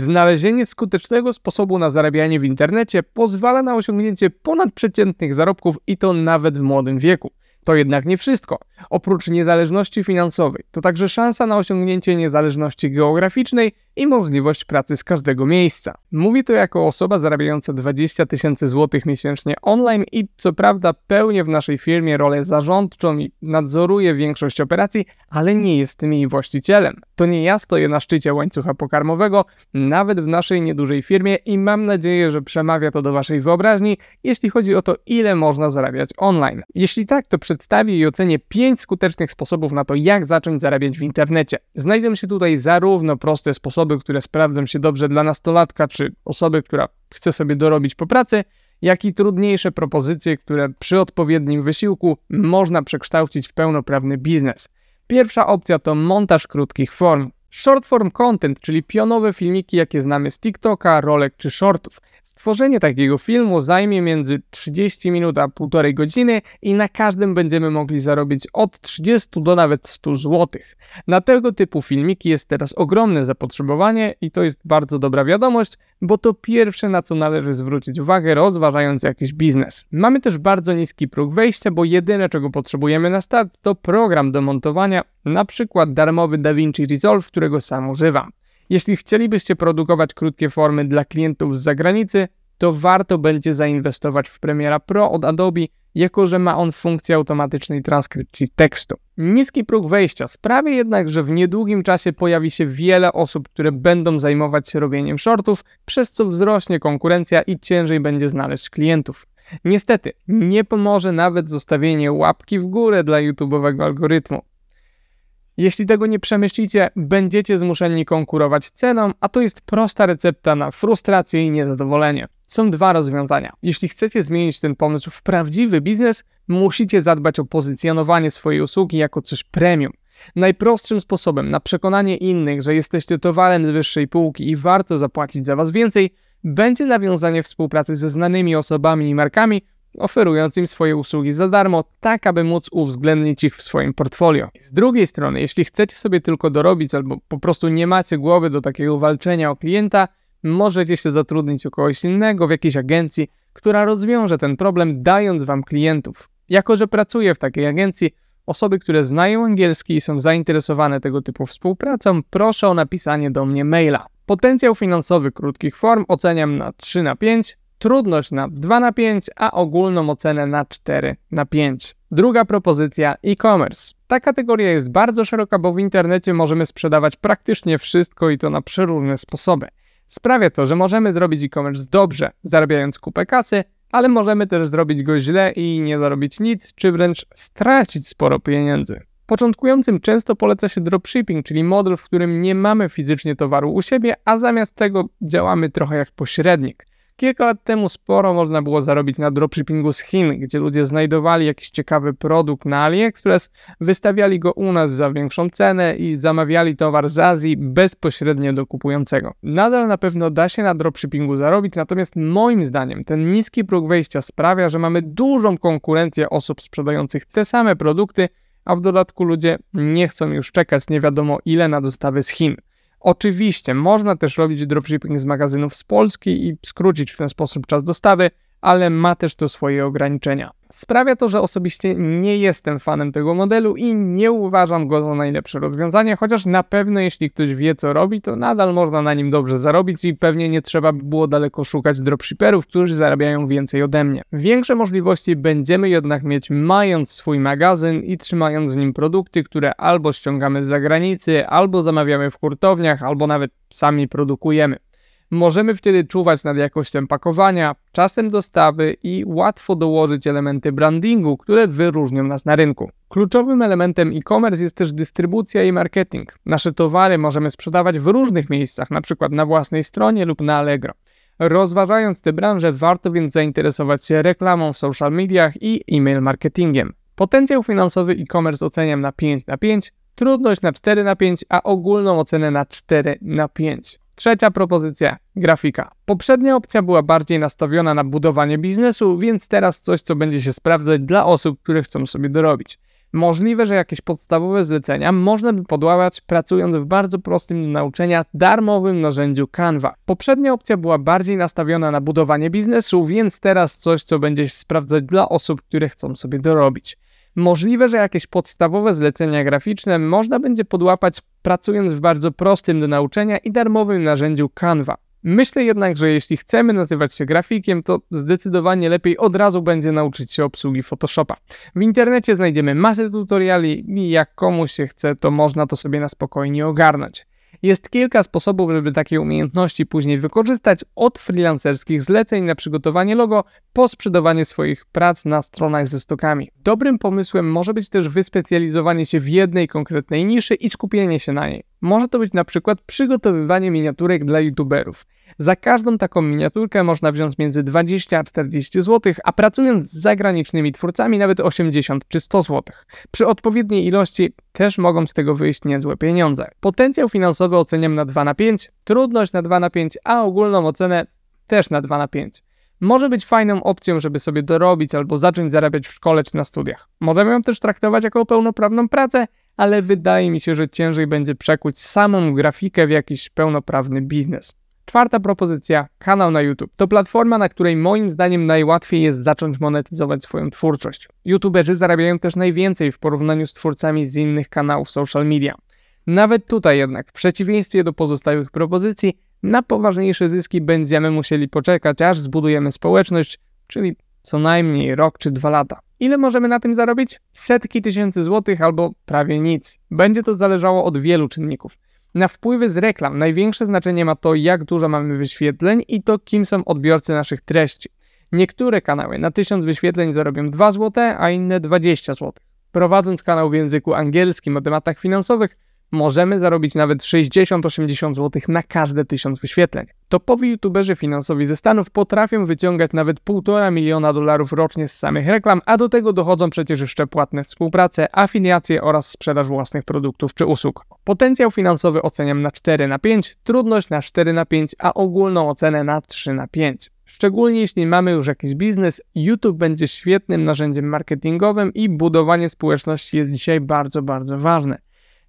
Znalezienie skutecznego sposobu na zarabianie w internecie pozwala na osiągnięcie ponadprzeciętnych zarobków i to nawet w młodym wieku. To jednak nie wszystko. Oprócz niezależności finansowej, to także szansa na osiągnięcie niezależności geograficznej i możliwość pracy z każdego miejsca. Mówię to jako osoba zarabiająca 20 tysięcy złotych miesięcznie online i co prawda pełnię w naszej firmie rolę zarządczą i nadzoruję większość operacji, ale nie jestem jej właścicielem. To nie ja stoję na szczycie łańcucha pokarmowego, nawet w naszej niedużej firmie i mam nadzieję, że przemawia to do waszej wyobraźni, jeśli chodzi o to, ile można zarabiać online. Jeśli tak, to przedstawię i ocenię 5 skutecznych sposobów na to, jak zacząć zarabiać w internecie. Znajdą się tutaj zarówno proste sposoby, które sprawdzą się dobrze dla nastolatka, czy osoby, która chce sobie dorobić po pracy, jak i trudniejsze propozycje, które przy odpowiednim wysiłku można przekształcić w pełnoprawny biznes. Pierwsza opcja to montaż krótkich form. Short form content, czyli pionowe filmiki, jakie znamy z TikToka, rolek czy shortów. Stworzenie takiego filmu zajmie między 30 minut a 1,5 godziny i na każdym będziemy mogli zarobić od 30 do nawet 100 zł. Na tego typu filmiki jest teraz ogromne zapotrzebowanie i to jest bardzo dobra wiadomość, bo to pierwsze na co należy zwrócić uwagę rozważając jakiś biznes. Mamy też bardzo niski próg wejścia, bo jedyne czego potrzebujemy na start to program do montowania, na przykład darmowy DaVinci Resolve, którego sam używam. Jeśli chcielibyście produkować krótkie formy dla klientów z zagranicy, to warto będzie zainwestować w Premiera Pro od Adobe, jako że ma on funkcję automatycznej transkrypcji tekstu. Niski próg wejścia sprawia jednak, że w niedługim czasie pojawi się wiele osób, które będą zajmować się robieniem shortów, przez co wzrośnie konkurencja i ciężej będzie znaleźć klientów. Niestety, nie pomoże nawet zostawienie łapki w górę dla YouTube'owego algorytmu. Jeśli tego nie przemyślicie, będziecie zmuszeni konkurować ceną, a to jest prosta recepta na frustrację i niezadowolenie. Są dwa rozwiązania. Jeśli chcecie zmienić ten pomysł w prawdziwy biznes, musicie zadbać o pozycjonowanie swojej usługi jako coś premium. Najprostszym sposobem na przekonanie innych, że jesteście towarem z wyższej półki i warto zapłacić za was więcej, będzie nawiązanie współpracy ze znanymi osobami i markami, oferując im swoje usługi za darmo, tak aby móc uwzględnić ich w swoim portfolio. Z drugiej strony, jeśli chcecie sobie tylko dorobić albo po prostu nie macie głowy do takiego walczenia o klienta, możecie się zatrudnić u kogoś innego w jakiejś agencji, która rozwiąże ten problem, dając wam klientów. Jako, że pracuję w takiej agencji, osoby, które znają angielski i są zainteresowane tego typu współpracą, proszę o napisanie do mnie maila. Potencjał finansowy krótkich form oceniam na 3 na 5, trudność na 2 na 5, a ogólną ocenę na 4 na 5. Druga propozycja e-commerce. Ta kategoria jest bardzo szeroka, bo w internecie możemy sprzedawać praktycznie wszystko i to na przeróżne sposoby. Sprawia to, że możemy zrobić e-commerce dobrze, zarabiając kupę kasy, ale możemy też zrobić go źle i nie zarobić nic, czy wręcz stracić sporo pieniędzy. Początkującym często poleca się dropshipping, czyli model, w którym nie mamy fizycznie towaru u siebie, a zamiast tego działamy trochę jak pośrednik. Kilka lat temu sporo można było zarobić na dropshippingu z Chin, gdzie ludzie znajdowali jakiś ciekawy produkt na AliExpress, wystawiali go u nas za większą cenę i zamawiali towar z Azji bezpośrednio do kupującego. Nadal na pewno da się na dropshippingu zarobić, natomiast moim zdaniem ten niski próg wejścia sprawia, że mamy dużą konkurencję osób sprzedających te same produkty, a w dodatku ludzie nie chcą już czekać nie wiadomo ile na dostawy z Chin. Oczywiście można też robić dropshipping z magazynów z Polski i skrócić w ten sposób czas dostawy, ale ma też to swoje ograniczenia. Sprawia to, że osobiście nie jestem fanem tego modelu i nie uważam go za najlepsze rozwiązanie, chociaż na pewno jeśli ktoś wie co robi, to nadal można na nim dobrze zarobić i pewnie nie trzeba by było daleko szukać dropshipperów, którzy zarabiają więcej ode mnie. Większe możliwości będziemy jednak mieć mając swój magazyn i trzymając w nim produkty, które albo ściągamy z zagranicy, albo zamawiamy w hurtowniach, albo nawet sami produkujemy. Możemy wtedy czuwać nad jakością pakowania, czasem dostawy i łatwo dołożyć elementy brandingu, które wyróżnią nas na rynku. Kluczowym elementem e-commerce jest też dystrybucja i marketing. Nasze towary możemy sprzedawać w różnych miejscach, np. na własnej stronie lub na Allegro. Rozważając tę branżę, warto więc zainteresować się reklamą w social mediach i e-mail marketingiem. Potencjał finansowy e-commerce oceniam na 5 na 5, trudność na 4 na 5, a ogólną ocenę na 4 na 5. Trzecia propozycja grafika. Poprzednia opcja była bardziej nastawiona na budowanie biznesu, więc teraz coś, co będzie się sprawdzać dla osób, które chcą sobie dorobić. Możliwe, że jakieś podstawowe zlecenia można by podłapać pracując w bardzo prostym do nauczenia darmowym narzędziu Canva. Poprzednia opcja była bardziej nastawiona na budowanie biznesu, więc teraz coś, co będziesz sprawdzać dla osób, które chcą sobie dorobić. Możliwe, że jakieś podstawowe zlecenia graficzne można będzie podłapać pracując w bardzo prostym do nauczenia i darmowym narzędziu Canva. Myślę jednak, że jeśli chcemy nazywać się grafikiem, to zdecydowanie lepiej od razu będzie nauczyć się obsługi Photoshopa. W internecie znajdziemy masę tutoriali i jak komuś się chce, to można to sobie na spokojnie ogarnąć. Jest kilka sposobów, żeby takie umiejętności później wykorzystać, od freelancerskich zleceń na przygotowanie logo, po sprzedawanie swoich prac na stronach ze stokami. Dobrym pomysłem może być też wyspecjalizowanie się w jednej konkretnej niszy i skupienie się na niej. Może to być na przykład przygotowywanie miniaturek dla youtuberów. Za każdą taką miniaturkę można wziąć między 20 a 40 zł, a pracując z zagranicznymi twórcami nawet 80 czy 100 zł. Przy odpowiedniej ilości też mogą z tego wyjść niezłe pieniądze. Potencjał finansowy oceniam na 2 na 5, trudność na 2 na 5, a ogólną ocenę też na 2 na 5 może być fajną opcją, żeby sobie dorobić albo zacząć zarabiać w szkole czy na studiach. Możemy ją też traktować jako pełnoprawną pracę, ale wydaje mi się, że ciężej będzie przekuć samą grafikę w jakiś pełnoprawny biznes. Czwarta propozycja kanał na YouTube. To platforma, na której moim zdaniem najłatwiej jest zacząć monetyzować swoją twórczość. YouTuberzy zarabiają też najwięcej w porównaniu z twórcami z innych kanałów social media. Nawet tutaj jednak, w przeciwieństwie do pozostałych propozycji, na poważniejsze zyski będziemy musieli poczekać, aż zbudujemy społeczność, czyli co najmniej rok czy dwa lata. Ile możemy na tym zarobić? Setki tysięcy złotych albo prawie nic. Będzie to zależało od wielu czynników. Na wpływy z reklam największe znaczenie ma to, jak dużo mamy wyświetleń i to, kim są odbiorcy naszych treści. Niektóre kanały na 1000 wyświetleń zarobią 2 zł, a inne 20 zł. Prowadząc kanał w języku angielskim o tematach finansowych, możemy zarobić nawet 60-80 zł na każde 1000 wyświetleń. Topowi youtuberzy finansowi ze Stanów potrafią wyciągać nawet 1,5 miliona dolarów rocznie z samych reklam, a do tego dochodzą przecież jeszcze płatne współprace, afiliacje oraz sprzedaż własnych produktów czy usług. Potencjał finansowy oceniam na 4 na 5, trudność na 4 na 5, a ogólną ocenę na 3 na 5. Szczególnie jeśli mamy już jakiś biznes, YouTube będzie świetnym narzędziem marketingowym i budowanie społeczności jest dzisiaj bardzo, bardzo ważne.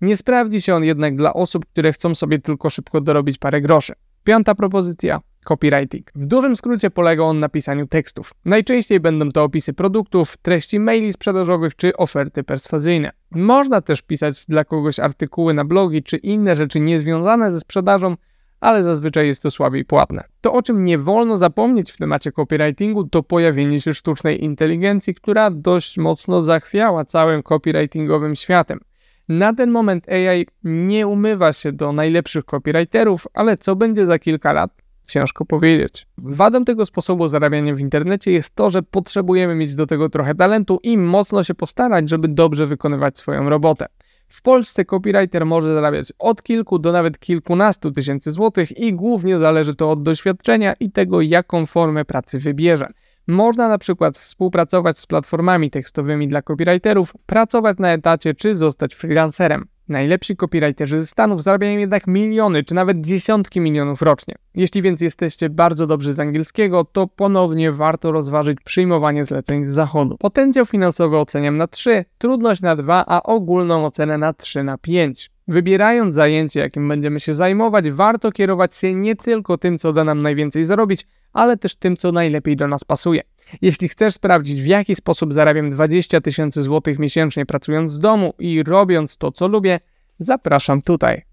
Nie sprawdzi się on jednak dla osób, które chcą sobie tylko szybko dorobić parę groszy. Piąta propozycja copywriting. W dużym skrócie polega on na pisaniu tekstów. Najczęściej będą to opisy produktów, treści maili sprzedażowych czy oferty perswazyjne. Można też pisać dla kogoś artykuły na blogi czy inne rzeczy niezwiązane ze sprzedażą, ale zazwyczaj jest to słabiej płatne. To, o czym nie wolno zapomnieć w temacie copywritingu, to pojawienie się sztucznej inteligencji, która dość mocno zachwiała całym copywritingowym światem. Na ten moment AI nie umywa się do najlepszych copywriterów, ale co będzie za kilka lat? Ciężko powiedzieć. Wadą tego sposobu zarabiania w internecie jest to, że potrzebujemy mieć do tego trochę talentu i mocno się postarać, żeby dobrze wykonywać swoją robotę. W Polsce copywriter może zarabiać od kilku do nawet kilkunastu tysięcy złotych i głównie zależy to od doświadczenia i tego, jaką formę pracy wybierze. Można na przykład współpracować z platformami tekstowymi dla copywriterów, pracować na etacie czy zostać freelancerem. Najlepsi copywriterzy ze Stanów zarabiają jednak miliony czy nawet dziesiątki milionów rocznie. Jeśli więc jesteście bardzo dobrzy z angielskiego, to ponownie warto rozważyć przyjmowanie zleceń z zachodu. Potencjał finansowy oceniam na 3, trudność na 2, a ogólną ocenę na 3 na 5. Wybierając zajęcie, jakim będziemy się zajmować, warto kierować się nie tylko tym, co da nam najwięcej zarobić, ale też tym, co najlepiej do nas pasuje. Jeśli chcesz sprawdzić, w jaki sposób zarabiam 20 tysięcy złotych miesięcznie pracując z domu i robiąc to, co lubię, zapraszam tutaj.